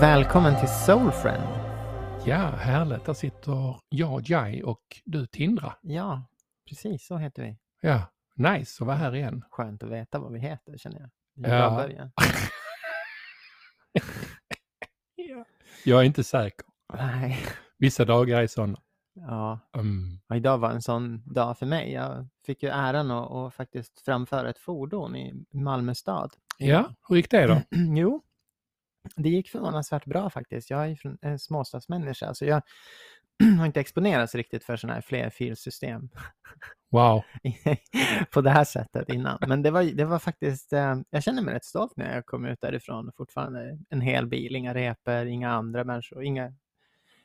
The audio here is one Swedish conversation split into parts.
Välkommen till Soulfriend. Ja, härligt. Där sitter jag, Jai och du, Tindra. Ja, precis så heter vi. Ja, nice att vara här igen. Skönt att veta vad vi heter känner jag. Är Ja. Jag är inte säker. Nej. Vissa dagar är sådana. Ja. Mm. ja, idag var en sån dag för mig. Jag fick ju äran att, att faktiskt framföra ett fordon i Malmö stad. Ja, hur gick det då? Jo, det gick förvånansvärt bra faktiskt. Jag är en småstadsmänniska, så jag har inte exponerats riktigt för sådana här flerfilsystem Wow. på det här sättet innan. Men det var, det var faktiskt, eh, jag känner mig rätt stolt när jag kom ut därifrån. Fortfarande en hel bil, inga repor, inga andra människor, inga,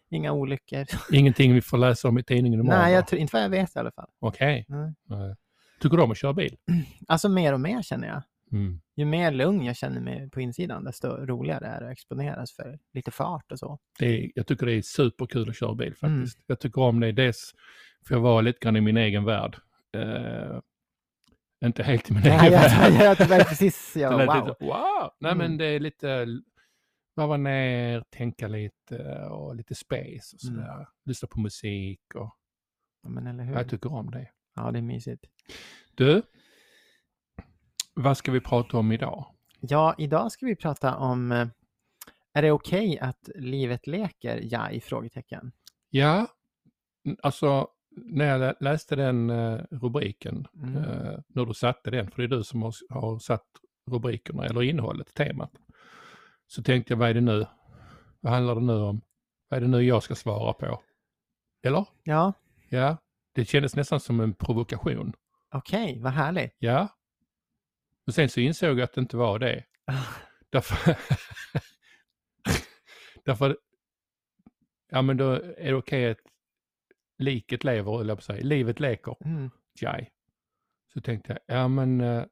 inga olyckor. Ingenting vi får läsa om i tidningen imorgon? Nej, jag tror, inte vad jag vet i alla fall. Okej. Nej. Nej. Tycker du om att köra bil? Alltså mer och mer känner jag. Mm. Ju mer lugn jag känner mig på insidan, desto roligare är det att exponeras för lite fart och så. Det är, jag tycker det är superkul att köra bil Mm. faktiskt. Jag tycker om det. Dels för jag vara lite grann i min egen värld. Eh, inte helt i min Nej, egen jag, värld. jag, jag, jag, jag, precis, Det ja, lät wow. lite, wow! Nej Mm. men det är lite varva ner, tänka lite och lite space och Mm. sådär. Lyssna på musik och Ja, jag tycker om det. Ja, det är mysigt. Du, vad ska vi prata om idag? Ja, idag ska vi prata om, eh, är det okej att livet leker? Ja, i frågetecken. Ja, alltså när jag lä- läste den eh, rubriken, Mm. eh, när du satte den, för det är du som har, satt rubrikerna eller innehållet, temat, så tänkte jag vad är det nu? Vad handlar det nu om? Vad är det nu jag ska svara på? Eller? Ja, Ja, det kändes nästan som en provokation. okej, vad härligt. Ja. Och sen så insåg jag att det inte var det. Därför, därför ja men då är det okej att liket lever, eller på sig, livet leker, Mm. Jai. Så tänkte jag, ja men eh,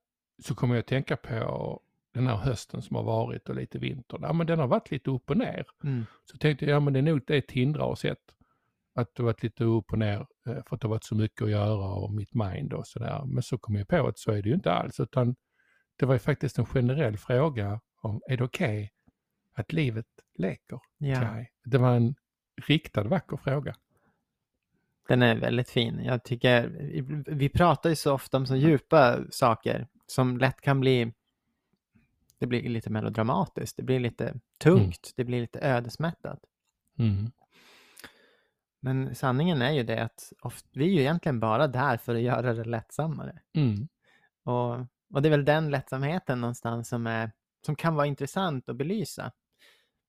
så kommer jag att tänka på den här hösten som har varit och lite vintern. Ja men den har varit lite upp och ner. Mm. Så tänkte jag, ja men det är nog det Tindra har sett. Att det har varit lite upp och ner eh, för att det har varit så mycket att göra och mitt mind och sådär. Men så kom jag på att så är det ju inte alls utan det var ju faktiskt en generell fråga om är det okej att livet leker? Ja? Det var en riktad vacker fråga. den är väldigt fin. Jag tycker, vi pratar ju så ofta om så djupa saker som lätt kan bli, det blir lite melodramatiskt, det blir lite tungt, det blir lite ödesmättat. Mm. Men sanningen är ju det att oft, vi är ju egentligen bara där för att göra det lättsammare. Mm. Och, och det är väl den lättsamheten någonstans som, är, som kan vara intressant att belysa.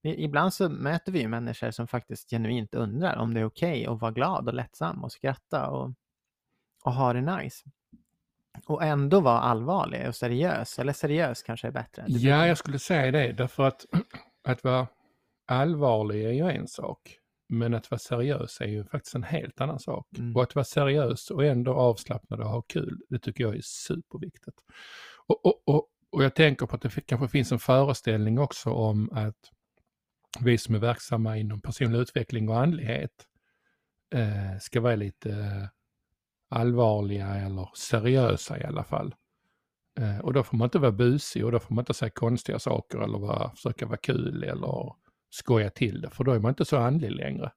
Ibland så möter vi ju människor som faktiskt genuint undrar om det är okej att vara glad och lättsam och skratta och, och ha det nice. Och ändå vara allvarlig och seriös, eller seriös kanske är bättre. Ja, jag skulle säga det därför att att vara allvarlig är ju en sak. Men att vara seriös är ju faktiskt en helt annan sak. Mm. Och att vara seriös och ändå avslappnad och ha kul, det tycker jag är superviktigt. Och, och, och, och jag tänker på att det kanske finns en föreställning också om att vi som är verksamma inom personlig utveckling och andlighet eh, ska vara lite eh, allvarliga eller seriösa i alla fall. Eh, och då får man inte vara busig och då får man inte säga konstiga saker eller vara, försöka vara kul eller skoja till det, för då är man inte så andlig längre.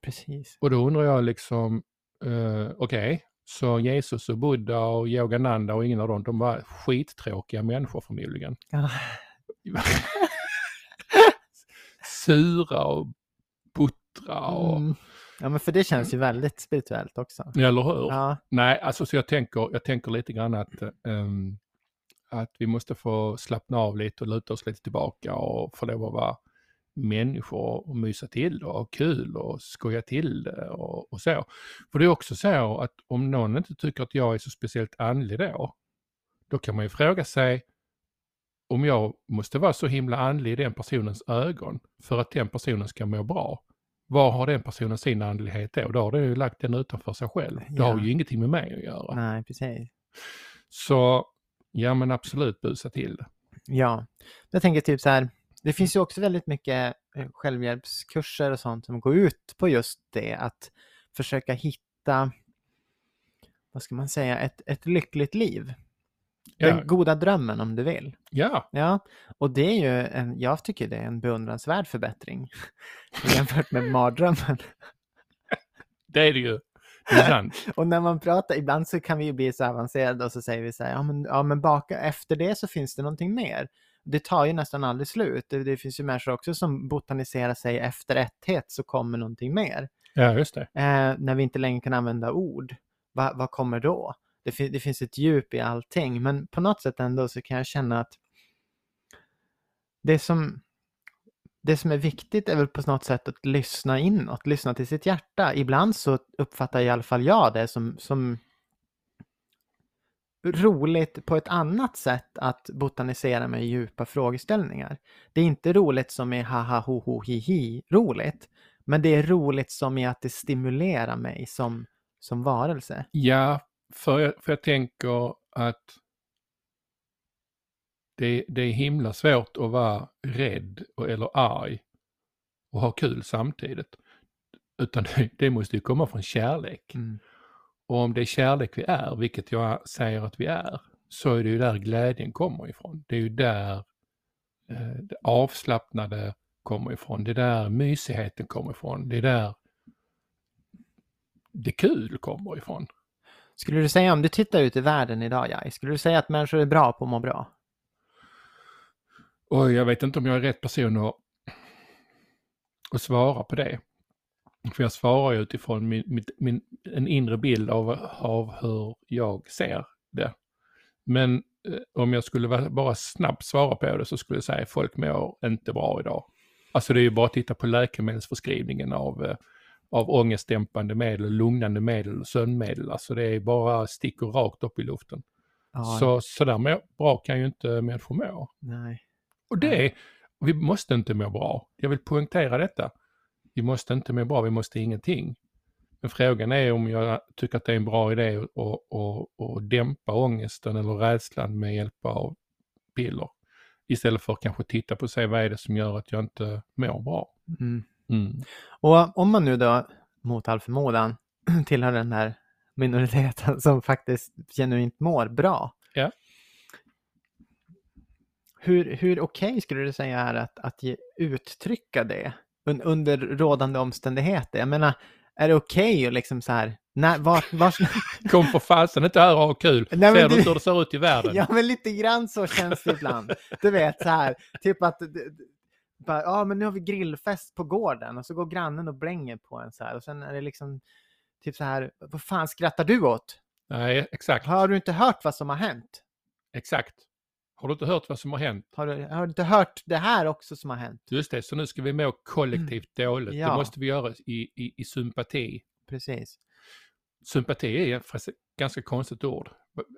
Precis. Och då undrar jag liksom, eh, okej, så Jesus och Buddha och Yogananda och ingen av dem, de var skittråkiga människor förmodligen. Ja, Sura och buttra och, mm. ja, men för det känns ju väldigt spirituellt också. eller hur? Ja, Nej, alltså så jag tänker, jag tänker lite grann att, ehm, att vi måste få slappna av lite och luta oss lite tillbaka och få lov att vara människor och mysa till och ha kul och skoja till det och, och så. För det är också så att om någon inte tycker att jag är så speciellt andlig då, då kan man ju fråga sig om jag måste vara så himla andlig i den personens ögon för att den personen ska må bra. Var har den personen sin andlighet då? Då har den ju lagt den utanför sig själv. Det har ju ingenting med mig att göra. nej, precis. Så ja men absolut busa till det. Ja, jag tänker typ så här, det finns ju också väldigt mycket eh, självhjälpskurser och sånt som går ut på just det, att försöka hitta, vad ska man säga, ett, ett lyckligt liv. Ja. Den goda drömmen om du vill. Ja, Ja, och det är ju en, jag tycker det är en beundransvärd förbättring jämfört med mardrömmen. det är det ju. Det är sant. Och när man pratar, ibland så kan vi ju bli så avancerade och så säger vi så här, ja men, ja, men baka, efter det så finns det någonting mer. Det tar ju nästan aldrig slut. Det, det finns ju människor också som botaniserar sig efter etthet så kommer någonting mer. Ja, just det. Eh, när vi inte längre kan använda ord, Va, vad kommer då? Det, fin- det finns ett djup i allting, men på något sätt ändå så kan jag känna att det som, det som är viktigt är väl på något sätt att lyssna inåt, lyssna till sitt hjärta. Ibland så uppfattar i alla fall jag det som, som roligt på ett annat sätt att botanisera med djupa frågeställningar. Det är inte roligt som i haha ho ho hi hi roligt, men det är roligt som i att det stimulerar mig som, som varelse. Ja, för jag, för jag tänker att det, det är himla svårt att vara rädd och, eller arg och ha kul samtidigt. Utan det, det måste ju komma från kärlek. Mm. Och om det är kärlek vi är, vilket jag säger att vi är, så är det ju där glädjen kommer ifrån. Det är ju där eh, det avslappnade kommer ifrån. Det är där mysigheten kommer ifrån. Det är där det kul kommer ifrån. Skulle du säga, om du tittar ut i världen idag, Jai, skulle du säga att människor är bra på att må bra? Och jag vet inte om jag är rätt person att, att svara på det. För jag svarar ju utifrån min, min, min, en inre bild av, av hur jag ser det. Men eh, om jag skulle bara snabbt svara på det så skulle jag säga att folk mår inte bra idag. Alltså det är ju bara att titta på läkemedelsförskrivningen av, eh, av ångestdämpande medel, lugnande medel och sömnmedel. Alltså det är bara stickor rakt upp i luften. Ja, Så, så där må- bra kan ju inte människor må. Nej. Och det, vi måste inte må bra. Jag vill poängtera detta. Vi måste inte må bra, vi måste ingenting. Men frågan är om jag tycker att det är en bra idé att, att, att, dämpa ångesten eller rädslan med hjälp av piller. Istället för att kanske titta på se vad är det som gör att jag inte mår bra. Mm. Mm. Och om man nu då, mot all förmodan, tillhör den här minoriteten som faktiskt genuint mår bra. Ja. Hur, hur okej skulle du säga är att, att ge, uttrycka det un, under rådande omständigheter? Jag menar, är det okej att liksom så här, när, var, var, Kom för fasen inte här och ha kul. Nej, Ser du inte hur det ser ut i världen? Ja, men lite grann så känns det ibland. Du vet så här, typ att bara, ja, men nu har vi grillfest på gården och så går grannen och blänger på en så här och sen är det liksom typ så här, vad fan skrattar du åt? Nej, exakt. Har du inte hört vad som har hänt? Exakt. Har du inte hört vad som har hänt? Har du, har du inte hört det här också som har hänt? Just det, så nu ska vi må kollektivt dåligt. Det Ja. måste vi göra i, i, i sympati. Precis. Sympati är ett ganska konstigt ord.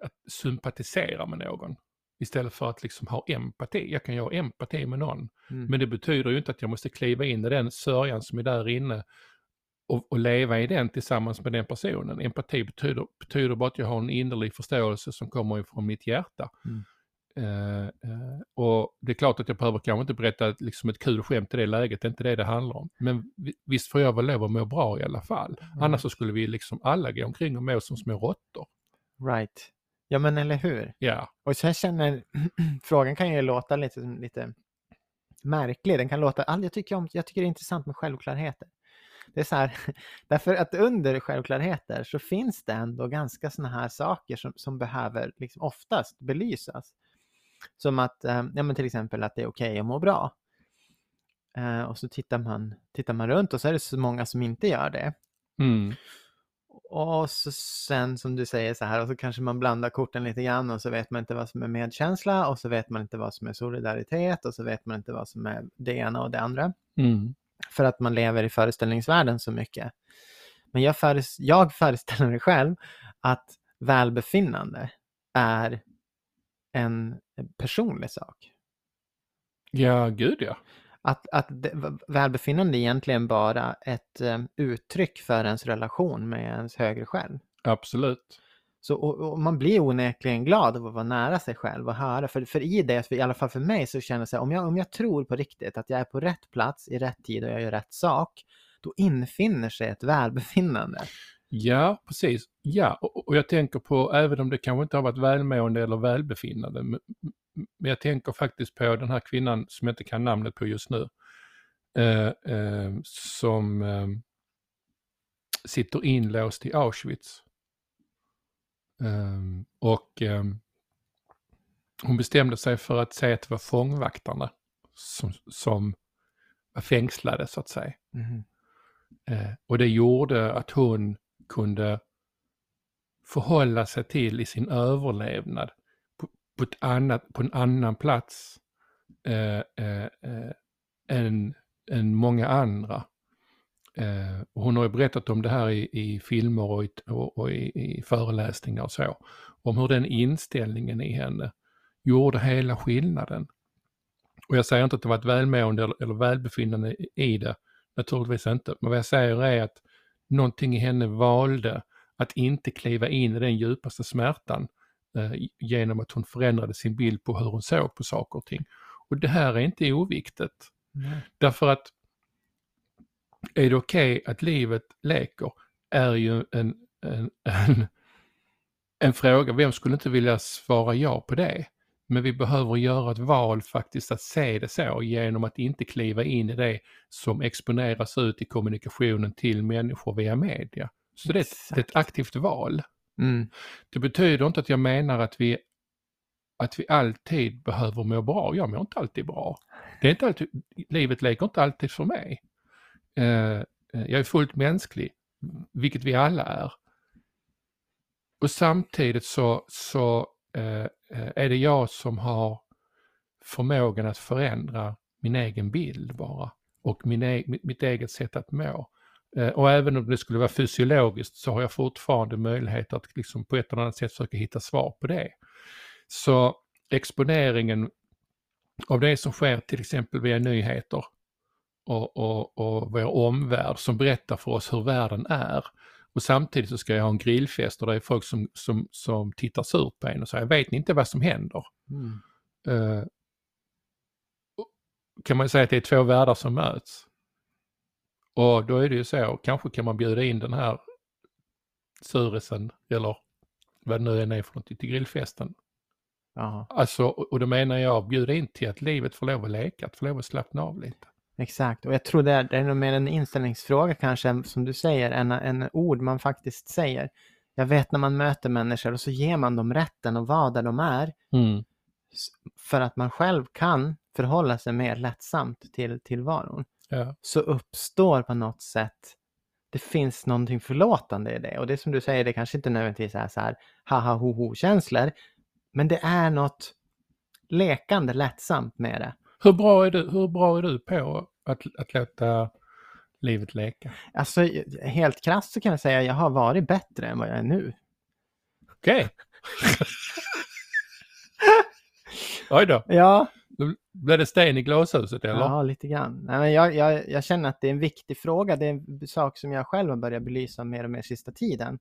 Att sympatisera med någon. Istället för att liksom ha empati. Jag kan ju ha empati med någon. Mm. Men det betyder ju inte att jag måste kliva in i den sörjan som är där inne och, och leva i den tillsammans med den personen. Empati betyder, betyder bara att jag har en innerlig förståelse som kommer ifrån mitt hjärta. Mm. Eh, eh, och det är klart att jag behöver kanske inte berätta liksom ett kul skämt i det läget, det är inte det det handlar om. Men vi- visst får jag väl lov att må bra i alla fall. Mm. Annars så skulle vi liksom alla gå omkring och må som små råttor. Right. Ja, men eller hur? Ja, Och så jag känner, frågan kan ju låta lite, lite märklig. Den kan låta, jag, tycker om, jag tycker det är intressant med självklarheter. Det är så här, därför att under självklarheter så finns det ändå ganska sådana här saker som, som behöver liksom oftast belysas. Som att, eh, ja men till exempel att det är okej att må bra. Eh, och så tittar man, tittar man runt och så är det så många som inte gör det. mm. Och så sen som du säger så här, och så kanske man blandar korten lite grann och så vet man inte vad som är medkänsla och så vet man inte vad som är solidaritet och så vet man inte vad som är det ena och det andra. Mm. För att man lever i föreställningsvärlden så mycket. Men jag, föres- jag föreställer mig själv att välbefinnande är en personlig sak. ja gud ja. Att, att välbefinnande är egentligen bara ett eh, uttryck för ens relation med ens högre själv. Absolut. Så, och, och man blir onekligen glad av att vara nära sig själv och höra. För, för i det, för i alla fall för mig, så känner jag om jag, om jag tror på riktigt att jag är på rätt plats i rätt tid och jag gör rätt sak, då infinner sig ett välbefinnande. Ja, precis. Ja, och, och jag tänker på, även om det kanske inte har varit välmående eller välbefinnande, men, men jag tänker faktiskt på den här kvinnan som jag inte kan namnet på just nu, eh, eh, som eh, sitter inlåst i Auschwitz. Um, och um, hon bestämde sig för att säga att det var fångvaktarna som, som var fängslade så att säga. Uh, och det gjorde att hon kunde förhålla sig till i sin överlevnad på, på, ett annat, på en annan plats eh, eh, eh, än, än många andra. Eh, och hon har ju berättat om det här i, i filmer och, i, och, och i, i, föreläsningar och så. Om hur den inställningen i henne gjorde hela skillnaden. Och jag säger inte att det var ett välmående eller, eller välbefinnande i det, naturligtvis inte. Men vad jag säger är att någonting i henne valde att inte kliva in i den djupaste smärtan eh, genom att hon förändrade sin bild på hur hon såg på saker och ting. Och det här är inte oviktigt. Mm. Därför att är det okej okay att livet leker är ju en, en, en, en fråga. Vem skulle inte vilja svara ja på det? Men vi behöver göra ett val faktiskt att se det så genom att inte kliva in i det som exponeras ut i kommunikationen till människor via media. Så det är, ett, ett aktivt val. Mm. Det betyder inte att jag menar att vi, att vi alltid behöver må bra. Jag mår inte alltid bra. Det är inte alltid, livet leker inte alltid för mig. Eh, jag är fullt mänsklig, vilket vi alla är. Och samtidigt så, så Eh, eh, är det jag som har förmågan att förändra min egen bild bara och min e mitt eget sätt att må. Eh, och även om det skulle vara fysiologiskt så har jag fortfarande möjlighet att liksom på ett eller annat sätt försöka hitta svar på det. Så exponeringen av det som sker till exempel via nyheter och, och, och vår omvärld som berättar för oss hur världen är. Och samtidigt så ska jag ha en grillfest och det är folk som, som, som tittar surt på en och säger, vet ni inte vad som händer? Mm. Uh, kan man säga att det är två världar som möts. Och då är det ju så, kanske kan man bjuda in den här surisen eller vad det nu än är för något till grillfesten. Aha. Alltså, och då menar jag bjuda in till att livet får lov att leka, att få lov att slappna av lite. Exakt, och jag tror det är, det är nog mer en inställningsfråga kanske, som du säger, än en ord man faktiskt säger. Jag vet när man möter människor och så ger man dem rätten att vara där de är. Mm. För att man själv kan förhålla sig mer lättsamt till tillvaron. Ja. Så uppstår på något sätt, det finns någonting förlåtande i det. Och det som du säger, det kanske inte nödvändigtvis är så här haha ho ho känslor. Men det är något lekande lättsamt med det. Hur bra är du, hur bra är du på att, att låta livet leka? Alltså helt krasst så kan jag säga att jag har varit bättre än vad jag är nu. Okej. Okay. Oj då. Ja. Blev det sten i glashuset eller? Ja, lite grann. Nej, men jag, jag, jag känner att det är en viktig fråga. Det är en sak som jag själv har börjat belysa mer och mer sista tiden.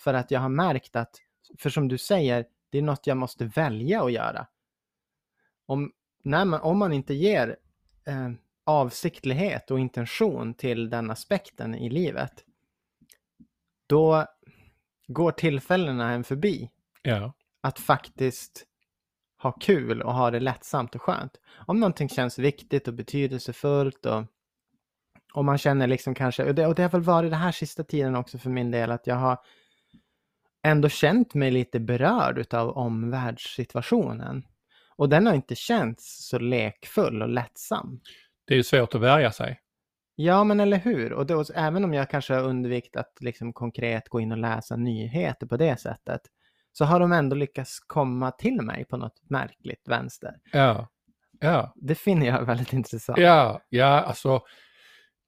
För att jag har märkt att, för som du säger, det är något jag måste välja att göra. Om, när man, om man inte ger eh, avsiktlighet och intention till den aspekten i livet, då går tillfällena en förbi. Ja. Att faktiskt ha kul och ha det lättsamt och skönt. Om någonting känns viktigt och betydelsefullt och, och man känner liksom kanske, och det, och det har väl varit det här sista tiden också för min del, att jag har ändå känt mig lite berörd utav omvärldssituationen. Och den har inte känts så lekfull och lättsam. Det är ju svårt att värja sig. Ja, men eller hur? Och då, även om jag kanske har undvikit att liksom konkret gå in och läsa nyheter på det sättet, så har de ändå lyckats komma till mig på något märkligt vänster. Ja, ja. Det finner jag väldigt intressant. Ja, ja, alltså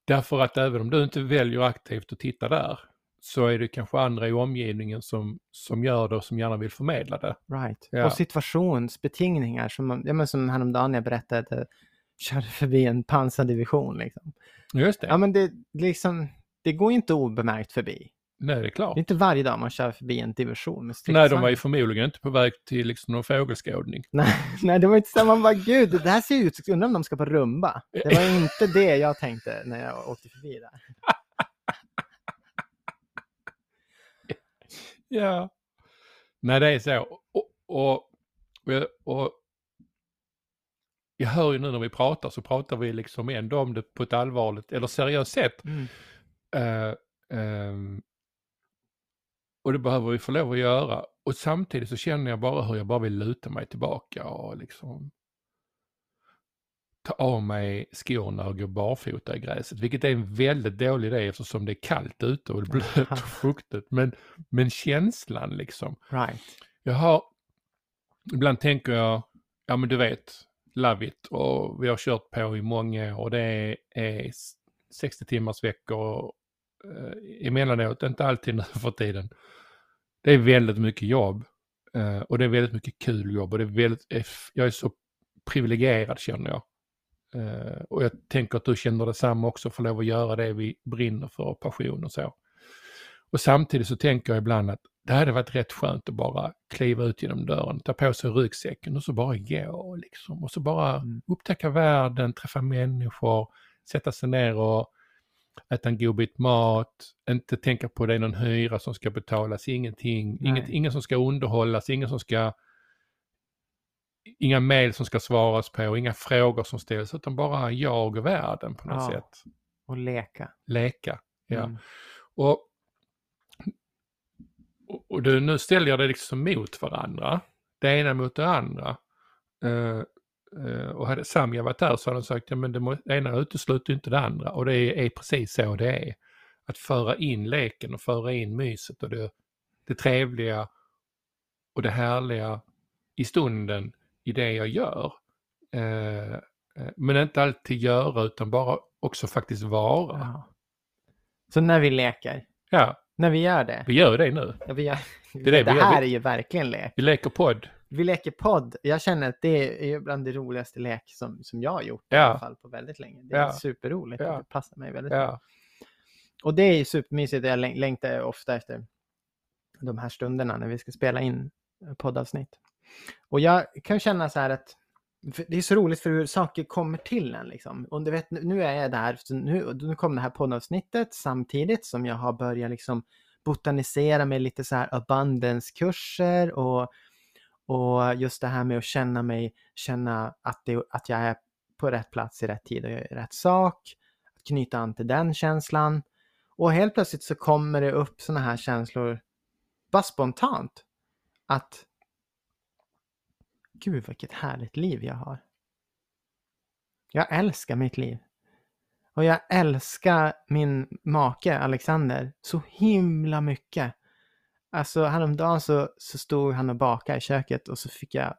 därför att även om du inte väljer aktivt att titta där så är det kanske andra i omgivningen som, som gör det och som gärna vill förmedla det. Right. Ja. Och situationsbetingningar som, ja, men som häromdagen jag berättade körde förbi en pansardivision. Liksom. Just det. Ja, men det, liksom, det går inte obemärkt förbi. Nej, det är klart. Det är inte varje dag man kör förbi en division med Nej, de var ju förmodligen inte på väg till liksom någon fågelskådning. Nej, nej, det var inte så. Man bara, gud, det här ser ut som, undrar om de ska på rumba. Det var inte det jag tänkte när jag åkte förbi där. Ja. Nej, det är så. Och, och, och, jag hör ju nu när vi pratar så pratar vi liksom ändå om det på ett allvarligt eller seriöst sätt. Mm. Eh, ehm, och det behöver vi få lov att göra. Och samtidigt så känner jag bara hur jag bara vill luta mig tillbaka och liksom ta av mig skorna och gå barfota i gräset. Vilket är en väldigt dålig idé eftersom det är kallt ute och blött och fuktigt. Men, men känslan liksom. Right. Jag har, ibland tänker jag, ja men du vet, love it och vi har kört på i många och det är, är 60 timmars veckor eh, emellanåt, inte alltid nu för tiden. Det är väldigt mycket jobb eh, och det är väldigt mycket kul jobb och det är väldigt, jag är så privilegierad känner jag. Eh, och jag tänker att du känner detsamma också, för lov att göra det vi brinner för, passion och så. Och samtidigt så tänker jag ibland att det hade varit rätt skönt att bara kliva ut genom dörren, ta på sig ryggsäcken och så bara gå liksom. Och så bara Mm. upptäcka världen, träffa människor, sätta sig ner och äta en god bit mat, inte tänka på det är någon hyra som ska betalas, ingenting, Nej. inget, ingen som ska underhållas, ingen som ska Inga mejl som ska svaras på, inga frågor som ställs, utan bara jag och världen på något Ja. sätt. Och leka. Leka. Ja. Mm. Och, och, du, nu ställer jag det liksom mot varandra. Det ena mot det andra. Eh, eh, och hade Samja varit där så hade han sagt, ja men det, må, det ena utesluter inte det andra. Och det är, är precis så det är. Att föra in leken och föra in myset och det, det trevliga och det härliga i stunden i det jag gör. Eh, eh, men inte alltid göra utan bara också faktiskt vara. Ja. Så när vi leker, Ja, när vi gör det. vi gör det nu. Ja, vi gör, är det, det gör. här Vi- är ju verkligen lek. Vi leker podd. Vi leker podd. Jag känner att det är bland det roligaste lek som, som jag har gjort i Ja. alla fall på väldigt länge. Det är Ja. superroligt och det passar mig väldigt bra. Och det är ju supermysigt. Jag läng- längtar ofta efter de här stunderna när vi ska spela in poddavsnitt. Och jag kan känna så här att det är så roligt för hur saker kommer till en liksom. Och du vet, nu- är jag där, nu, nu kom det här poddavsnittet samtidigt som jag har börjat liksom botanisera med lite så här abundance-kurser och, och just det här med att känna mig, känna att, det, att jag är på rätt plats i rätt tid och gör rätt sak. Att knyta an till den känslan. Och helt plötsligt så kommer det upp sådana här känslor bara spontant. Att Gud vilket härligt liv jag har. Jag älskar mitt liv. Och jag älskar min make Alexander så himla mycket. Alltså häromdagen så, så stod han och bakade i köket och så fick jag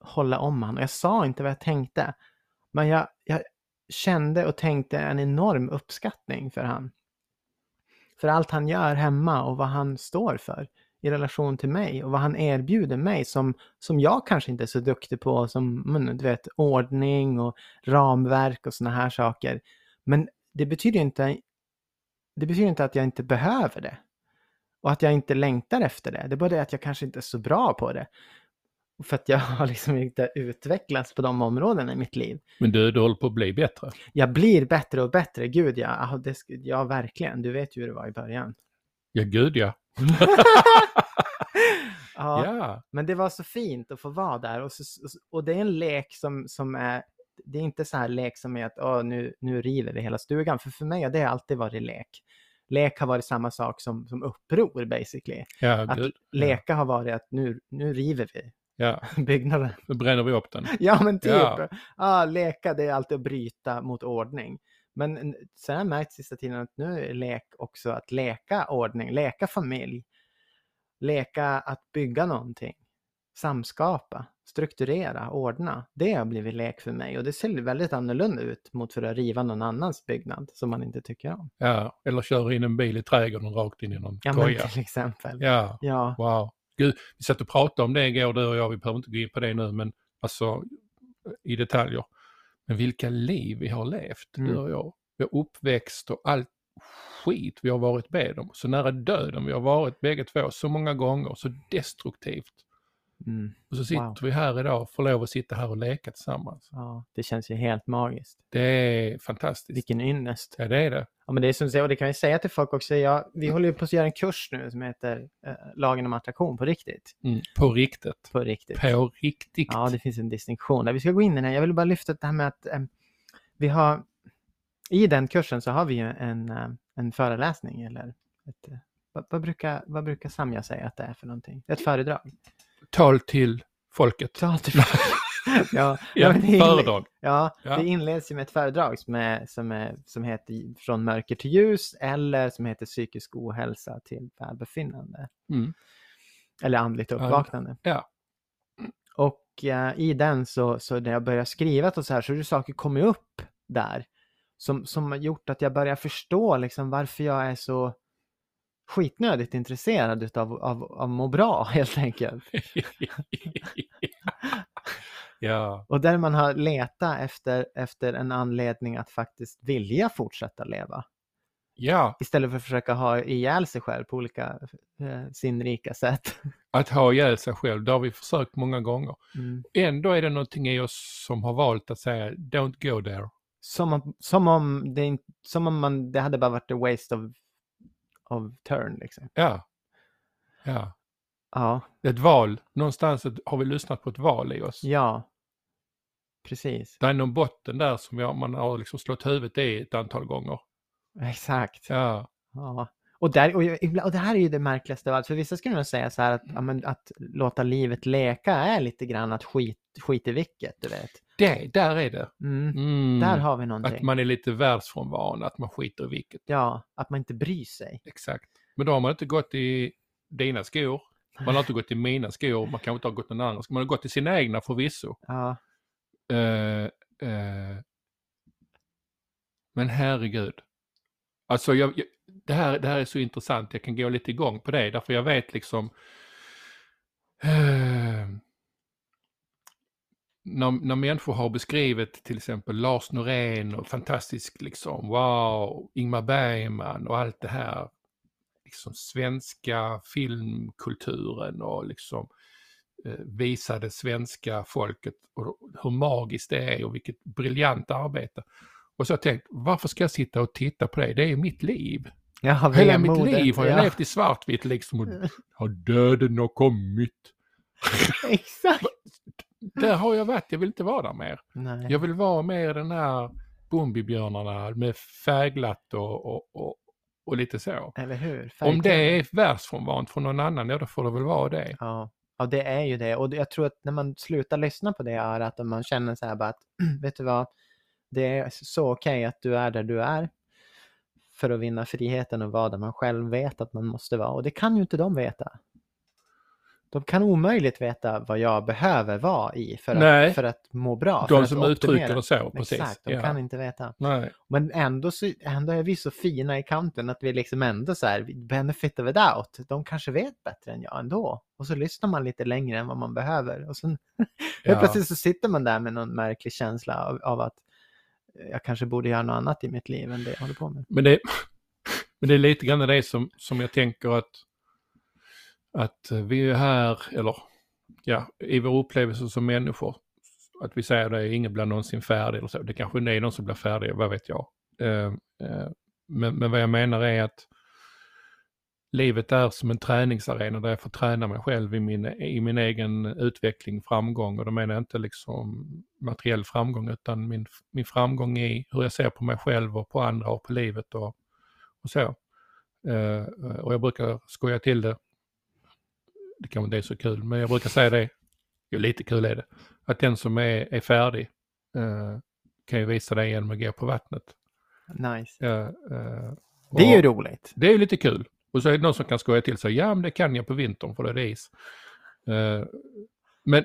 hålla om honom. Och jag sa inte vad jag tänkte. Men jag, jag kände och tänkte en enorm uppskattning för han. För allt han gör hemma och vad han står för i relation till mig och vad han erbjuder mig som, som jag kanske inte är så duktig på som du vet, ordning och ramverk och såna här saker. Men det betyder inte, det betyder inte att jag inte behöver det. Och att jag inte längtar efter det. Det är bara det att jag kanske inte är så bra på det. För att jag har liksom inte utvecklats på de områdena i mitt liv. men du, du håller på att bli bättre. Jag blir bättre och bättre, gud ja. Det, ja verkligen. Du vet ju hur det var i början. Ja, gud ja. ja, Ja, Men det var så fint att få vara där och, så, och det är en lek som, som är, det är inte så här lek som är att Åh, nu, nu river vi hela stugan. För för mig har det alltid varit lek. Lek har varit samma sak som, som uppror basically. ja, Att leka har varit att nu, nu river vi Ja, byggnaden. nu bränner vi upp den. Ja men typ. Ja. Ja. leka det är alltid att bryta mot ordning. Men sen har jag märkt sista tiden att nu är lek också att leka ordning, leka familj. Leka att bygga någonting. Samskapa, strukturera, ordna. Det har blivit lek för mig och det ser väldigt annorlunda ut mot för att riva någon annans byggnad som man inte tycker om. Ja, eller köra in en bil i trädgården rakt in i någon Ja koja. till exempel. Ja, Ja, wow. Gud, vi satt och pratade om det igår du och jag, vi behöver inte gå in på det nu, men alltså i detaljer. Men vilka liv vi har levt, Mm. du och jag. Vi har uppväxt och allt skit vi har varit med om. Så nära döden vi har varit bägge två så många gånger, så destruktivt. Mm. Och så sitter Wow. vi här idag och får lov att sitta här och leka tillsammans. Ja, det känns ju helt magiskt. Det är fantastiskt. Vilken ynnest. Ja, det är det. Ja, men det är som och det kan vi säga till folk också. Jag, vi håller ju på att göra en kurs nu som heter eh, Lagen om attraktion på riktigt. Mm. På riktigt. På riktigt. På riktigt. Ja, det finns en distinktion där. Vi ska gå in i den. Jag vill bara lyfta det här med att eh, vi har i den kursen så har vi ju en, eh, en föreläsning eller ett, eh, vad, vad, brukar, vad brukar Samja säga att det är för någonting? Ett föredrag? Tal till folket. Tal till ja, Ja, inle- föredrag. Ja, Ja. det inleds ju med ett föredrag som, är, som, är, som heter Från mörker till ljus eller som heter Psykisk ohälsa till välbefinnande. Mm. Eller andligt Ja. uppvaknande. Ja. Och eh, i den så, så när jag började skriva och så här så har det saker kommit upp där som, som har gjort att jag börjar förstå liksom varför jag är så skitnödigt intresserad utav, av, av att må bra helt enkelt. ja. Och där man har letat efter, efter en anledning att faktiskt vilja fortsätta leva. ja, Istället för att försöka ha ihjäl sig själv på olika eh, sinnrika sätt. att ha ihjäl sig själv, det har vi försökt många gånger. Mm. Ändå är det någonting i oss som har valt att säga don't go there. Som, om, som, om det, som om man, det hade bara varit a waste of, of turn. Liksom. Ja. Ja. Ja, Ett val, någonstans har vi lyssnat på ett val i oss. ja. Precis. Det är någon botten där som jag, man har liksom slått huvudet i ett antal gånger. Exakt. Ja, Ja. Och, där, och, jag, och det här är ju det märkligaste av allt. För vissa skulle nog säga så här att, ja, men, att låta livet leka är lite grann att skit, skit i vilket, du vet. Det, där är det. Mm. Mm. Där har vi någonting. Att man är lite världsfrånvarande, att man skiter i vilket. Ja, att man inte bryr sig. Exakt. Men då har man inte gått i dina skor. Man har inte gått i mina skor, man kanske inte har gått någon annan. Man har gått i sina egna förvisso. Ja, Eh, eh, men herregud. Alltså jag, jag, det, här, det här är så intressant, jag kan gå lite igång på det, därför jag vet liksom eh, när, när människor har beskrivit till exempel Lars Norén och fantastisk liksom, wow, Ingmar Bergman och allt det här, liksom svenska filmkulturen och liksom eh, visade svenska folket och hur magiskt det är och vilket briljant arbete. Och så har jag tänkt, varför ska jag sitta och titta på det? Det är mitt liv. ja Hela mitt vemodet, liv har jag ja. levt i svartvitt liksom och har döden har kommit. Exakt. Där har jag varit, jag vill inte vara där mer. Nej. Jag vill vara med i den här Bumbibjörnarna med färgglatt och, och, och, och lite så. Eller hur? Om det är världsfrånvänt från någon annan, ja då får det väl vara det. Ja. ja, det är ju det. Och jag tror att när man slutar lyssna på det örat och man känner så här bara att, vet du vad, det är så okej att du är där du är för att vinna friheten och vara där man själv vet att man måste vara. Och det kan ju inte de veta. De kan omöjligt veta vad jag behöver vara i för Nej. att, för att må bra. De som uttrycker det så, precis. Exakt, de ja. kan inte veta. Nej. Men ändå, så, ändå är vi så fina i kanten att vi liksom ändå så här, benefit of a doubt. De kanske vet bättre än jag ändå. Och så lyssnar man lite längre än vad man behöver. Och sen Ja. plötsligt så sitter man där med någon märklig känsla av, av att jag kanske borde göra något annat i mitt liv än det jag håller på med. Men det, men det är lite grann det som, som jag tänker att, att eh, vi är här, eller ja, i vår upplevelse som människor, att vi säger det, ingen blir någonsin färdig eller så. Det kanske är någon som blir färdig, vad vet jag. Eh, eh, men, men vad jag menar är att livet är som en träningsarena där jag får träna mig själv i min, i min egen utveckling, framgång. Och då menar jag inte liksom materiell framgång utan min, min framgång i hur jag ser på mig själv och på andra och på livet och, och så. Eh, och jag brukar skoja till det. Det kanske inte är så kul, men jag brukar säga det. Jo, lite kul är det. Att den som är, är färdig eh, kan ju visa det genom att gå på vattnet. Nice. Eh, eh, Det är ju roligt. det är ju lite kul. Och så är det någon som kan skoja till sig, ja men det kan jag på vintern för det är is. Eh, men,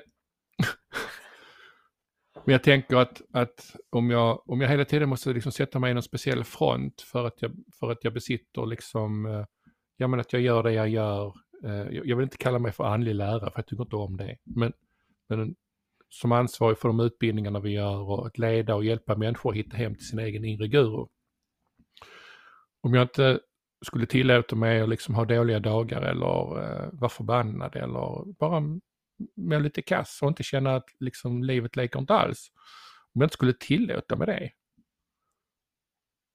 men jag tänker att, att om, jag, om jag hela tiden måste liksom sätta mig i någon speciell front för att jag, för att jag besitter liksom, eh, ja men att jag gör det jag gör. Eh, jag vill inte kalla mig för andlig lärare för jag tycker inte om det. Men, men som ansvarig för de utbildningarna vi gör och att leda och hjälpa människor att hitta hem till sin egen inre guru. Om jag inte skulle tillåta mig att liksom ha dåliga dagar eller eh, vara förbannad eller bara med lite kass och inte känna att liksom livet leker inte alls. Om jag inte skulle tillåta mig det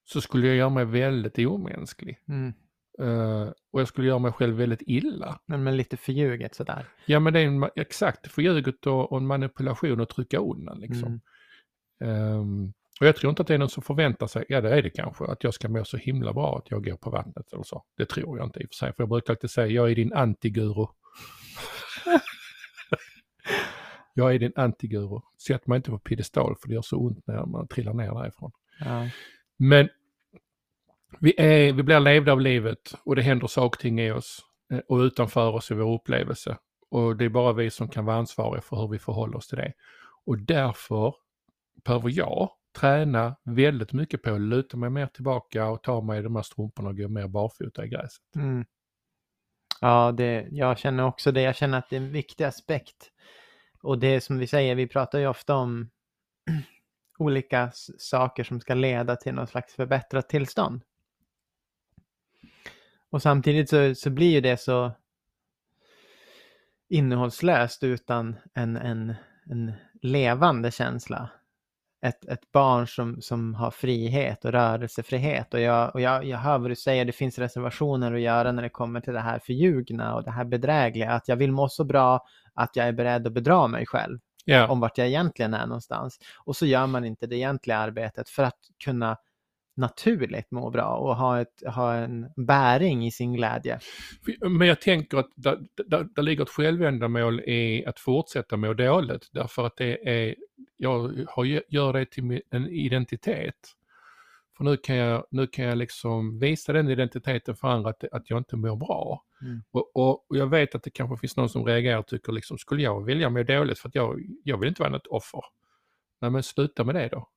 så skulle jag göra mig väldigt omänsklig. Mm. Uh, och jag skulle göra mig själv väldigt illa. Men, men lite förljuget sådär. Ja men det är en, exakt förljuget och, och manipulation att trycka undan liksom. Mm. Um, och jag tror inte att det är någon som förväntar sig, ja det är det kanske, att jag ska må så himla bra att jag går på vattnet eller så. Det tror jag inte i och för sig, för jag brukar alltid säga jag är din antiguru. jag är din antiguru. Sätt mig inte på piedestal för det gör så ont när man trillar ner därifrån. Ja. Men vi, är, vi blir levda av livet och det händer saker och ting i oss eh, och utanför oss i vår upplevelse. Och det är bara vi som kan vara ansvariga för hur vi förhåller oss till det. Och därför behöver jag träna väldigt mycket på att luta mig mer tillbaka och ta mig i de här strumporna och gå mer barfota i gräset. Mm. Ja, det, jag känner också det. Jag känner att det är en viktig aspekt. Och det är som vi säger, vi pratar ju ofta om olika saker som ska leda till någon slags förbättrat tillstånd. Och samtidigt så, så blir ju det så innehållslöst utan en, en, en levande känsla. Ett, ett barn som, som har frihet och rörelsefrihet. Och, jag, och jag, jag hör vad du säger, det finns reservationer att göra när det kommer till det här förljugna och det här bedrägliga. Att jag vill må så bra att jag är beredd att bedra mig själv Ja, om vart jag egentligen är någonstans. Och så gör man inte det egentliga arbetet för att kunna naturligt må bra och ha, ett, ha en bäring i sin glädje. men jag tänker att där, där, där ligger ett självändamål i att fortsätta må dåligt därför att det är, jag har, gör det till en identitet. För nu kan jag, nu kan jag liksom visa den identiteten för andra att, att jag inte mår bra. Mm. Och, och, och jag vet att det kanske finns någon som reagerar och tycker liksom, skulle jag vilja må dåligt för att jag, jag vill inte vara något offer. Nej men sluta med det då.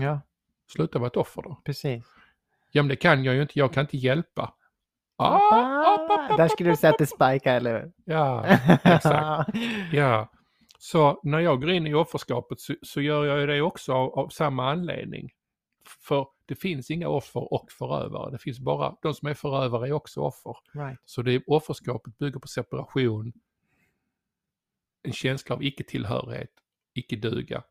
Ja, Sluta vara ett offer då. precis. Ja men det kan jag ju inte, jag kan inte hjälpa. Ah, Ah, Där skulle du säga att det spikar, eller hur? Ja, exakt. Ja, så när jag går in i offerskapet så, så gör jag ju det också av, av samma anledning. För det finns inga offer och förövare. Det finns bara, de som är förövare är också offer. Right. Så det offerskapet bygger på separation, en känsla av icke-tillhörighet, icke-duga,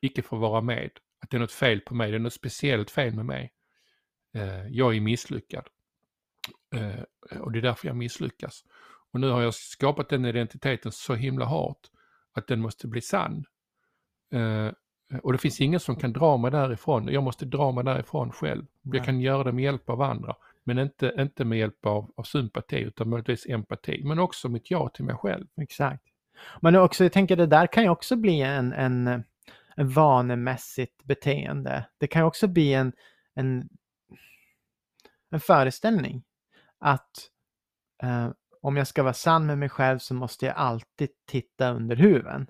icke få vara med, att det är något fel på mig, det är något speciellt fel med mig. Eh, jag är misslyckad. Eh, och det är därför jag misslyckas. Och nu har jag skapat den identiteten så himla hårt att den måste bli sann. Eh, och det finns ingen som kan dra mig därifrån. Jag måste dra mig därifrån själv. Jag kan göra det med hjälp av andra. Men inte, inte med hjälp av, av sympati utan möjligtvis empati. Men också mitt ja till mig själv. Exakt. Men också, jag tänker det där kan ju också bli en, en vanemässigt beteende. Det kan också bli en, en, en föreställning att eh, om jag ska vara sann med mig själv så måste jag alltid titta under huven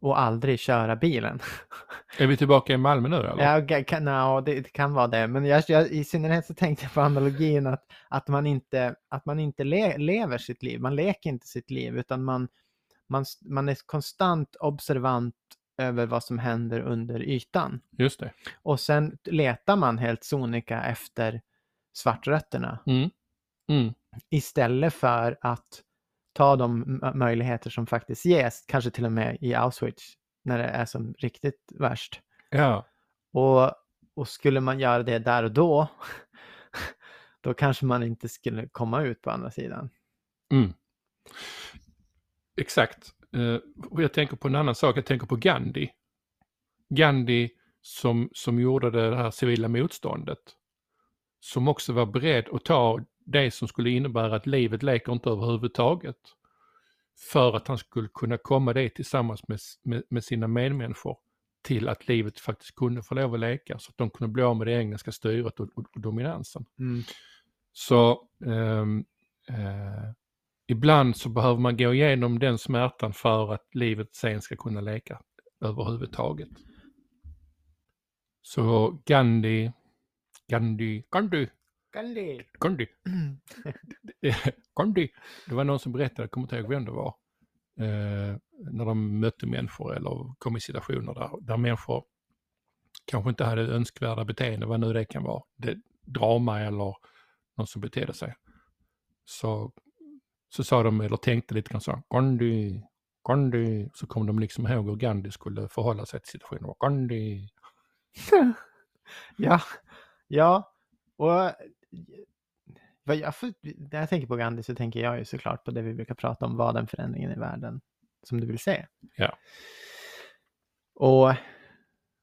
och aldrig köra bilen. Är vi tillbaka i Malmö nu eller? Ja, kan, no, det, det kan vara det, men jag, jag, i synnerhet så tänkte jag på analogin att, att man inte, att man inte le, lever sitt liv, man leker inte sitt liv utan man, man, man är konstant observant över vad som händer under ytan. Just det. Och sen letar man helt sonika efter svartrötterna Mm. Mm. istället för att ta de möjligheter som faktiskt ges, kanske till och med i Auschwitz när det är som riktigt värst. Ja. Och, och skulle man göra det där och då, då kanske man inte skulle komma ut på andra sidan. Mm. Exakt. Eh, och jag tänker på en annan sak, jag tänker på Gandhi. Gandhi som, som gjorde det här civila motståndet. Som också var beredd att ta det som skulle innebära att livet leker inte överhuvudtaget. För att han skulle kunna komma dit tillsammans med, med, med sina medmänniskor till att livet faktiskt kunde få lov att leka så att de kunde bli av med det engelska styret och, och, och dominansen. Så ehm, eh, ibland så behöver man gå igenom den smärtan för att livet sen ska kunna leka överhuvudtaget. Så Gandhi, Gandhi, Gandhi, Gandhi. Gandhi, Gandhi. Det var någon som berättade, jag kommer inte ihåg vem det var, eh, när de mötte människor eller kom i situationer där, där människor kanske inte hade önskvärda beteenden, vad nu det kan vara. Det, drama eller någon som betedde sig. Så, så sa de, eller tänkte lite grann så, Gandhi, Gandhi. Så kom de liksom ihåg hur Gandhi skulle förhålla sig till situationen. Gandhi. Ja, ja. Och vad jag, när jag tänker på Gandhi så tänker jag ju såklart på det vi brukar prata om, vad den förändringen i världen som du vill se. Ja. Och,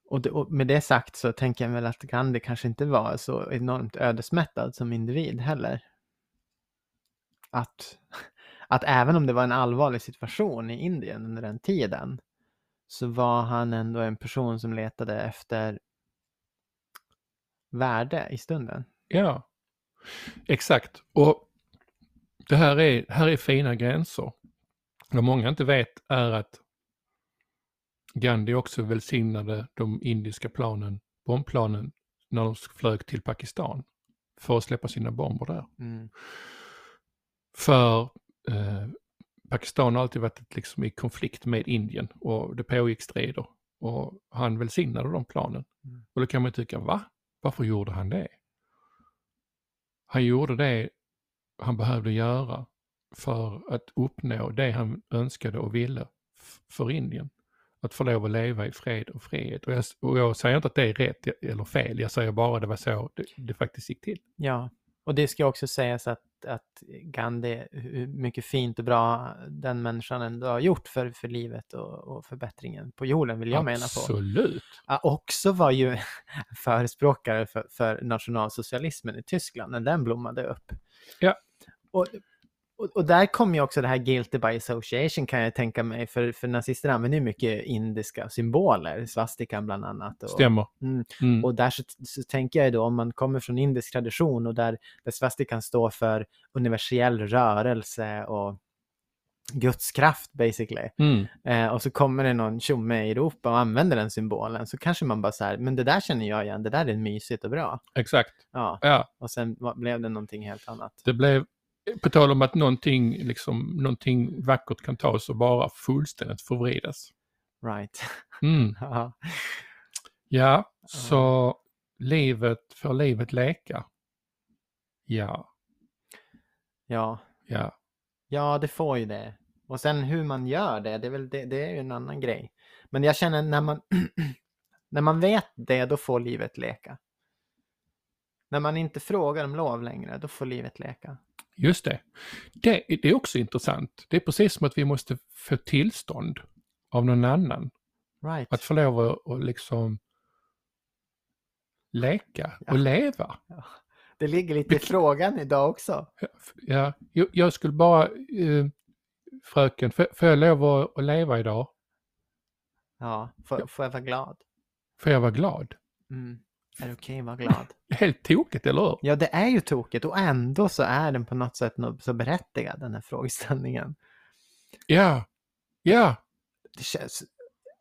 och, det, och med det sagt så tänker jag väl att Gandhi kanske inte var så enormt ödesmättad som individ heller. Att, att även om det var en allvarlig situation i Indien under den tiden så var han ändå en person som letade efter värde i stunden. Ja, exakt. Och det här är, här är fina gränser. Vad många inte vet är att Gandhi också välsignade de indiska planen, bombplanen när de flög till Pakistan för att släppa sina bomber där. Mm. För eh, Pakistan har alltid varit liksom i konflikt med Indien och det pågick strider. Och han välsignade de planen. Mm. Och då kan man tycka, va? Varför gjorde han det? Han gjorde det han behövde göra för att uppnå det han önskade och ville för Indien. Att få lov att leva i fred och frihet. Och jag, och jag säger inte att det är rätt eller fel, jag säger bara att det var så det, det faktiskt gick till. Ja, och det ska också sägas att, att Gandhi, hur mycket fint och bra den människan ändå har gjort för, för livet och, och förbättringen på jorden, vill jag mena på. Absolut. Också var ju förespråkare för, för nationalsocialismen i Tyskland när den blommade upp. Ja. Och, och, och där kommer ju också det här guilty by association kan jag tänka mig, för, för nazister använder ju mycket indiska symboler, svastikan bland annat. Och, Stämmer. Mm, Mm. och där så, så tänker jag då om man kommer från indisk tradition och där, där svastikan står för universell rörelse och Guds kraft basically. Mm. Eh, och så kommer det någon tjomme i Europa och använder den symbolen så kanske man bara så här, men det där känner jag igen, det där är mysigt och bra. Exakt. Ja, Ja, och sen va- blev det någonting helt annat. det blev, på tal om att någonting, liksom, någonting vackert kan tas och bara fullständigt förvridas. Right. Mm. Ja. Ja, så livet, får livet leka? Ja, ja, ja, ja, det får ju det. Och sen hur man gör det, det är, väl, det, det är ju en annan grej. Men jag känner när man, när man vet det, då får livet leka. När man inte frågar om lov längre, då får livet leka. just det. det. Det är också intressant. Det är precis som att vi måste få tillstånd av någon annan. Right. Att få lov att att liksom leka Ja. och leva. Det ligger lite i frågan idag också. Ja, jag, jag skulle bara, eh, fröken, får, får jag lov att, att leva idag? Ja, får, får jag vara glad? Får jag vara glad? Mm. Är det okej att vara glad? Helt tokigt, eller hur? Ja, det är ju tokigt och ändå så är den på något sätt så berättigad, den här frågeställningen. Ja, ja, Det känns,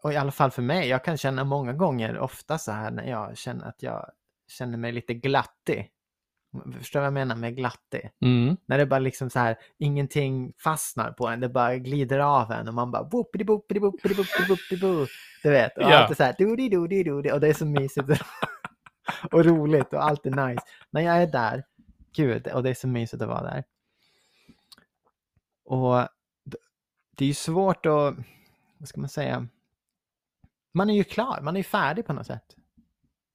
och i alla fall för mig, jag kan känna många gånger, ofta så här när jag känner att jag känner mig lite glattig. Förstår vad jag menar med glattig? mm. När det bara liksom så här, ingenting fastnar på en, det bara glider av en och man bara boopidi boopidi boopidi boopidi boopidi boo. Du vet, och Ja. allt är så här doody doody doody och det är så mysigt och roligt och allt är nice. När jag är där, gud, och det är så mysigt att vara där. Och det är ju svårt att, vad ska man säga, man är ju klar, man är ju färdig på något sätt.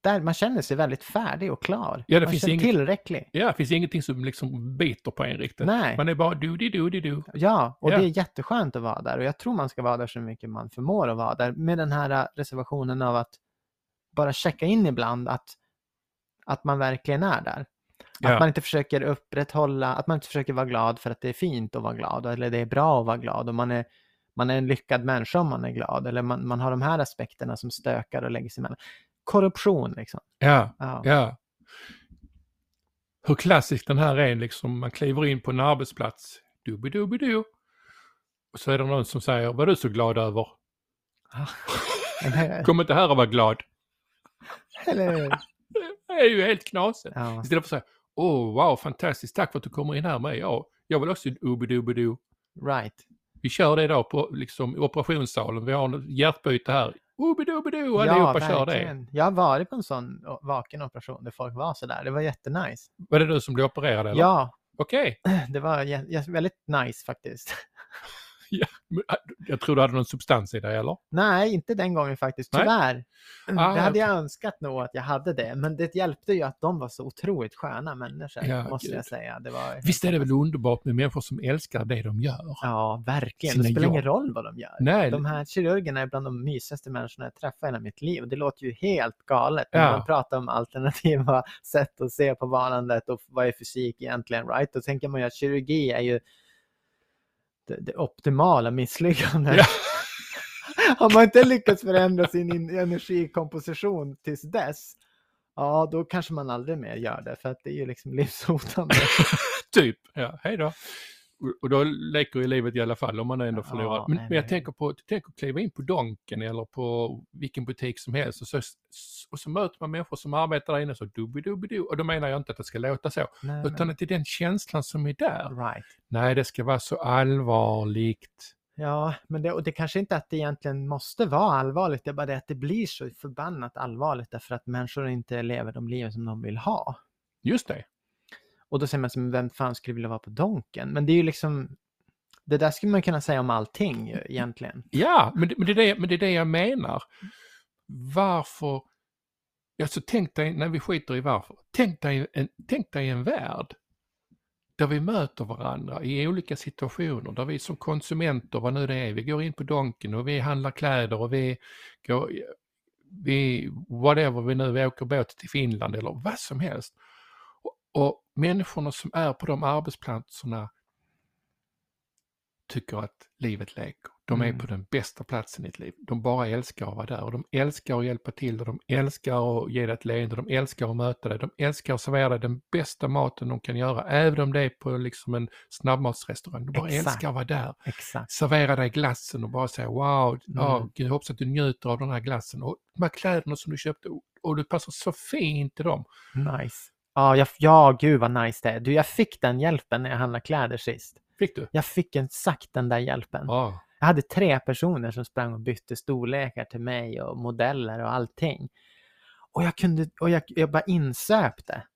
Där man känner sig väldigt färdig och klar. Ja, det man finns känner inget- tillräcklig. ja, det finns ingenting som liksom biter på en riktigt. Nej. Man är bara doody doody do. Ja, och Ja. det är jätteskönt att vara där och jag tror man ska vara där så mycket man förmår att vara där med den här äh, reservationen av att bara checka in ibland att, att man verkligen är där. Ja. Att man inte försöker upprätthålla, att man inte försöker vara glad för att det är fint att vara glad eller det är bra att vara glad och man är, man är en lyckad människa om man är glad eller man, man har de här aspekterna som stökar och lägger sig emellan. Korruption liksom. Ja, Ja. ja. Hur klassisk den här är, liksom man kliver in på en arbetsplats, dubi-dubi-du. Och så är det någon som säger, vad är du så glad över? Eller, Kom inte här och var glad. eller, Det är ju helt knasigt. ja. Istället för att säga, åh wow, fantastiskt, tack för att du kommer in här med. Ja, jag vill också ubi-dubi-du. Right. Vi kör det idag på liksom, operationssalen, vi har ett hjärtbyte här. Ubi-dubi-du, allihopa kör det. Jag har varit på en sån vaken operation där folk var sådär. Det var jättenice. Var det du som blev opererad eller? Ja, Okej. det var väldigt nice faktiskt. Ja, äh, jag tror du hade någon substans i det, eller? Nej, inte den gången faktiskt, tyvärr. Ah, det hade jag okej. önskat nog att jag hade det, men det hjälpte ju att de var så otroligt sköna människor, Ja, måste gud. jag säga. Det var Visst är det väl underbart med människor som älskar det de gör? Ja, verkligen. Sina Det spelar ingen jobb. roll vad de gör. Nej, De här kirurgerna är bland de mysigaste människorna jag träffat i hela mitt liv. Det låter ju helt galet när Ja. man pratar om alternativa sätt att se på varandet och vad är fysik egentligen, right? Då tänker man ju att kirurgi är ju det, det optimala misslyckandet. Ja. Har man inte lyckats förändra sin in- energikomposition tills dess, ja då kanske man aldrig mer gör det, för att det är ju liksom livshotande. typ, ja, hej då. Och- då leker ju livet i alla fall om man ändå Ja, förlorar. Men, nej, men jag nej. tänker på, tänk att kliva in på Donken eller på vilken butik som helst och så, och så möter man människor som arbetar där inne så dubbi-dubbi-du. Och då menar jag inte att det ska låta så, Nej, utan att det är den känslan som är där. men, right. Nej, det ska vara så allvarligt. Ja, men det, och det kanske inte att det egentligen måste vara allvarligt, det är bara det att det blir så förbannat allvarligt därför att människor inte lever de liv som de vill ha. Just det. Och då säger man som, vem fan skulle vilja vara på Donken? Men det är ju liksom, det där skulle man kunna säga om allting ju, egentligen. Ja, men det, men, det är det, men det är det jag menar. Varför... Alltså tänk dig, när vi skiter i varför, tänk dig en, tänk dig en värld där vi möter varandra i olika situationer, där vi som konsumenter, vad nu det är, vi går in på Donken och vi handlar kläder och vi går, vi, whatever vi nu, vi åker båt till Finland eller vad som helst. Och, människorna som är på de arbetsplatserna tycker att livet leker. De är Mm. på den bästa platsen i ett liv. De bara älskar att vara där och de älskar att hjälpa till och de älskar att ge dig ett leende, de älskar att möta dig, de älskar att servera dig den bästa maten de kan göra, även om det är på liksom en snabbmatsrestaurang. De bara Exakt. älskar att vara där. Exakt. Servera dig glassen och bara säga wow, ja, Mm. gud, jag hoppas att du njuter av den här glassen och de här kläderna som du köpte och- och du passar så fint i dem. Nice. Ja, jag, ja, gud vad nice det är. Du, jag fick den hjälpen när jag handlade kläder sist. Fick du? Jag fick exakt den där hjälpen. Ja. Jag hade tre personer som sprang och bytte storlekar till mig och modeller och allting. Och jag kunde, och jag, jag bara insöp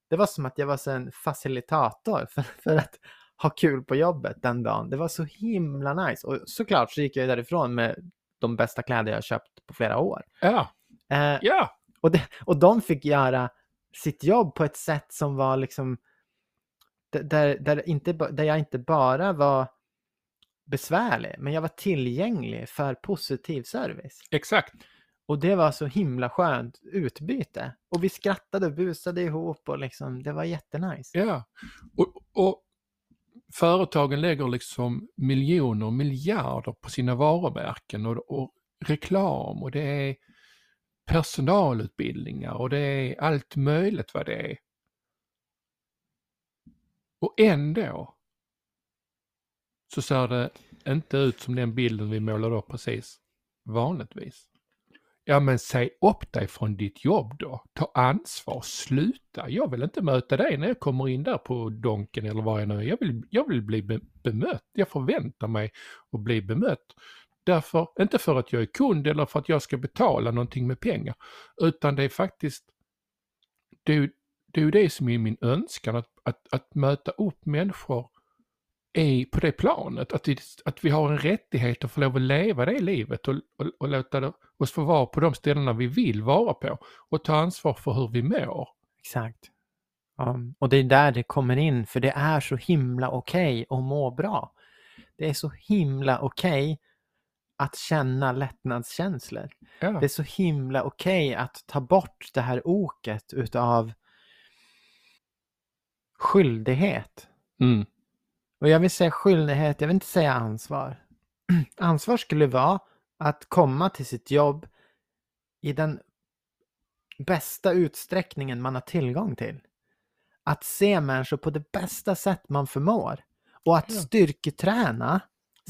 det. Var som att jag var en facilitator för, för att ha kul på jobbet den dagen. Det var så himla nice. Och såklart så gick jag därifrån med de bästa kläder jag köpt på flera år. Ja, Eh, ja, och, det, och de fick göra sitt jobb på ett sätt som var liksom där, där, inte, där jag inte bara var besvärlig, men jag var tillgänglig för positiv service. exakt. Och det var så himla skönt utbyte. Och vi skrattade och busade ihop och liksom, det var jättenice. Ja, och, och företagen lägger liksom miljoner, miljarder på sina varumärken och, och reklam och det är personalutbildningar och det är allt möjligt vad det är. Och ändå så ser det inte ut som den bilden vi målade upp precis vanligtvis. Ja men säg upp dig från ditt jobb då. Ta ansvar, sluta. Jag vill inte möta dig när jag kommer in där på Donken eller vad jag nu är. Jag vill, jag vill bli bemött. Jag förväntar mig att bli bemött. Därför, inte för att jag är kund eller för att jag ska betala någonting med pengar, utan det är faktiskt det är, ju- det är det som är min önskan, att, att, att möta upp människor i, på det planet. Att vi, att vi har en rättighet att få lov att leva det livet och, och, och låta det, oss få vara på de ställena vi vill vara på och ta ansvar för hur vi mår. Exakt. Ja, och det är där det kommer in, för det är så himla okej att må bra. Det är så himla okej att känna lättnadskänslor. Ja, Det är så himla okej att ta bort det här oket utav skyldighet. mm. Och jag vill säga skyldighet, jag vill inte säga ansvar. Ansvar skulle vara att komma till sitt jobb i den bästa utsträckningen man har tillgång till. Att se människor på det bästa sätt man förmår. Och att Ja. styrketräna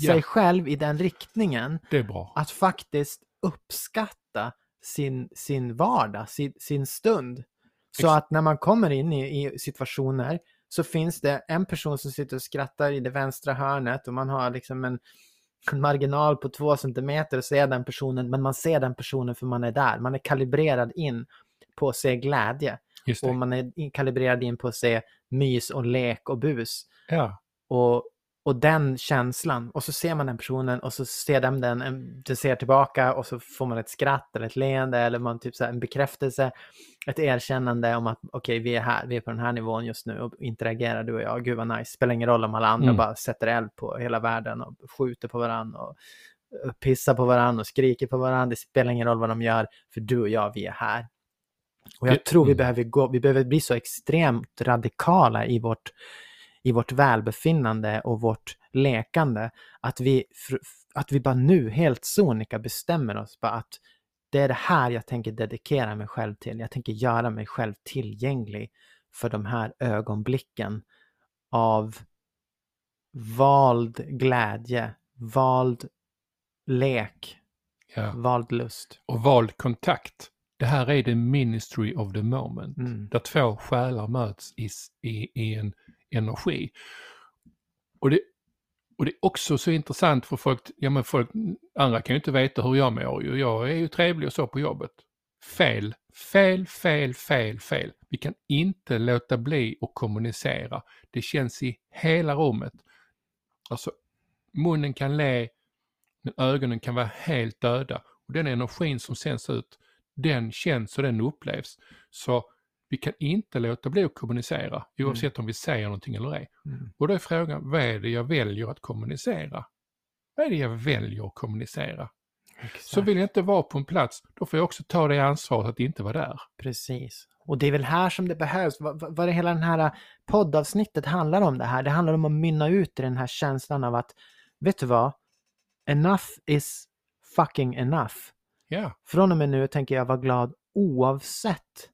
Ja. sig själv i den riktningen att faktiskt uppskatta sin, sin vardag, sin, sin stund. Så Ex- att när man kommer in i, i situationer så finns det en person som sitter och skrattar i det vänstra hörnet och man har liksom en, en marginal på två centimeter och ser den personen, men man ser den personen för man är där. Man är kalibrerad in på att se glädje och man är kalibrerad in på att se mys och lek och bus. Ja, Och Och den känslan, och så ser man den personen och så ser den den, en- den ser tillbaka och så får man ett skratt eller ett leende eller man typ så en bekräftelse, ett erkännande om att okej, vi är här, vi är på den här nivån just nu och interagerar du och jag, gud vad nice, spelar ingen roll om alla andra Mm. bara sätter eld på hela världen och skjuter på varandra och pissar på varandra och skriker på varandra, det spelar ingen roll vad de gör, för du och jag, vi är här. Och jag tror vi mm. behöver gå, vi behöver bli så extremt radikala i vårt, i vårt välbefinnande och vårt lekande, att vi, att vi bara nu helt sonika bestämmer oss bara att det är det här jag tänker dedikera mig själv till. Jag tänker göra mig själv tillgänglig för de här ögonblicken av vald glädje, vald lek, Ja. vald lust. Och vald kontakt. Det här är the ministry of the moment. Mm. Där två själar möts i, i, i en energi. Och det, och det är också så intressant för folk, ja men folk, andra kan ju inte veta hur jag mår ju. Jag är ju trevlig och så på jobbet. Fel, fel, fel, fel, fel. Vi kan inte låta bli att kommunicera. Det känns i hela rummet. Alltså, munnen kan le, men ögonen kan vara helt döda. Och den energin som sänds ut, den känns och den upplevs. Så vi kan inte låta bli att kommunicera, oavsett om vi säger någonting eller ej. Mm. Och då är frågan, vad är det jag väljer att kommunicera? Vad är det jag väljer att kommunicera? Så vill jag inte vara på en plats, då får jag också ta det ansvaret att inte vara där. Precis. Och det är väl här som det behövs. Vad, det hela den här poddavsnittet handlar om det här. Det handlar om att mynna ut i den här känslan av att, vet du vad? Enough is fucking enough. Ja, Från och med nu tänker jag vara glad oavsett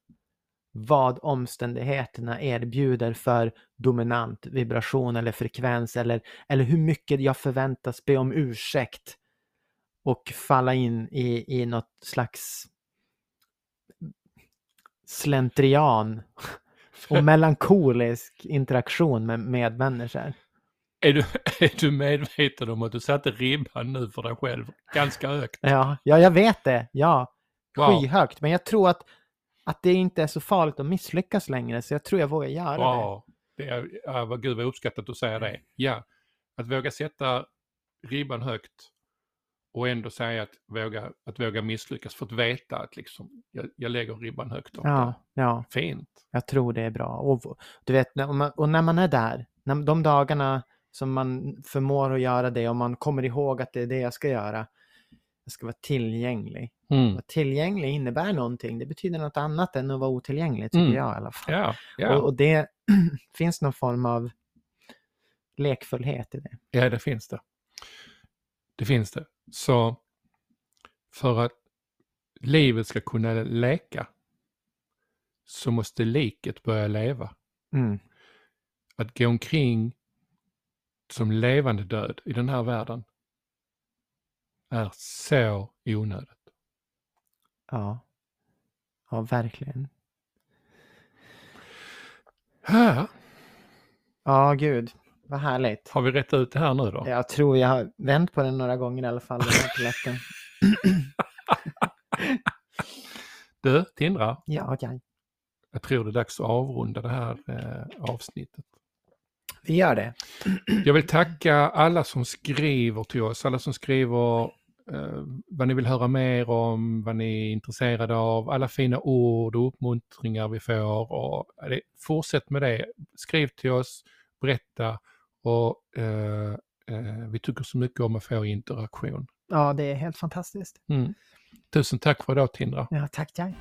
vad omständigheterna erbjuder för dominant vibration eller frekvens eller, eller hur mycket jag förväntas be om ursäkt och falla in i, i något slags slentrian och melankolisk interaktion med medmänniskor. är du, är du medveten om att du satte ribban nu för dig själv ganska högt? Ja, ja jag vet det. Ja, Wow. skyhögt. Men jag tror att, att det inte är så farligt att misslyckas längre, så jag tror jag vågar göra det. Ja, det är, ja, vad gud vad uppskattat att säger det. Ja, att våga sätta ribban högt och ändå säga att våga, att våga misslyckas för att veta att liksom, jag, jag lägger ribban högt. Ja, ja, det. Fint. jag tror det är bra. Och, du vet, och när man är där, när, de dagarna som man förmår att göra det och man kommer ihåg att det är det jag ska göra, jag ska vara tillgänglig. Mm. Tillgänglig innebär någonting. Det betyder något annat än att vara otillgänglig, tycker Mm. jag i alla fall. Ja, ja. Och, och det finns någon form av lekfullhet i det. ja, det finns det. Det finns det. Så för att livet ska kunna leka så måste liket börja leva. Mm. Att gå omkring som levande död i den här världen är så onödigt. Ja. Ja, verkligen. Här Ja, gud. Vad härligt. har vi rätt ut det här nu då. Jag tror jag har vänt på den några gånger i alla fall, den här polletten. Du, Tindra, Ja, ja. jag tror det är dags att avrunda det här eh, avsnittet. Vi gör det. Jag vill tacka alla som skriver till oss, alla som skriver vad ni vill höra mer om, vad ni är intresserade av, alla fina ord och uppmuntringar vi får. Och, ja, det, fortsätt med det. Skriv till oss, berätta och eh, eh, vi tycker så mycket om att få interaktion. Ja, det är helt fantastiskt. Mm. Tusen tack för idag Tindra. Ja, tack, tack.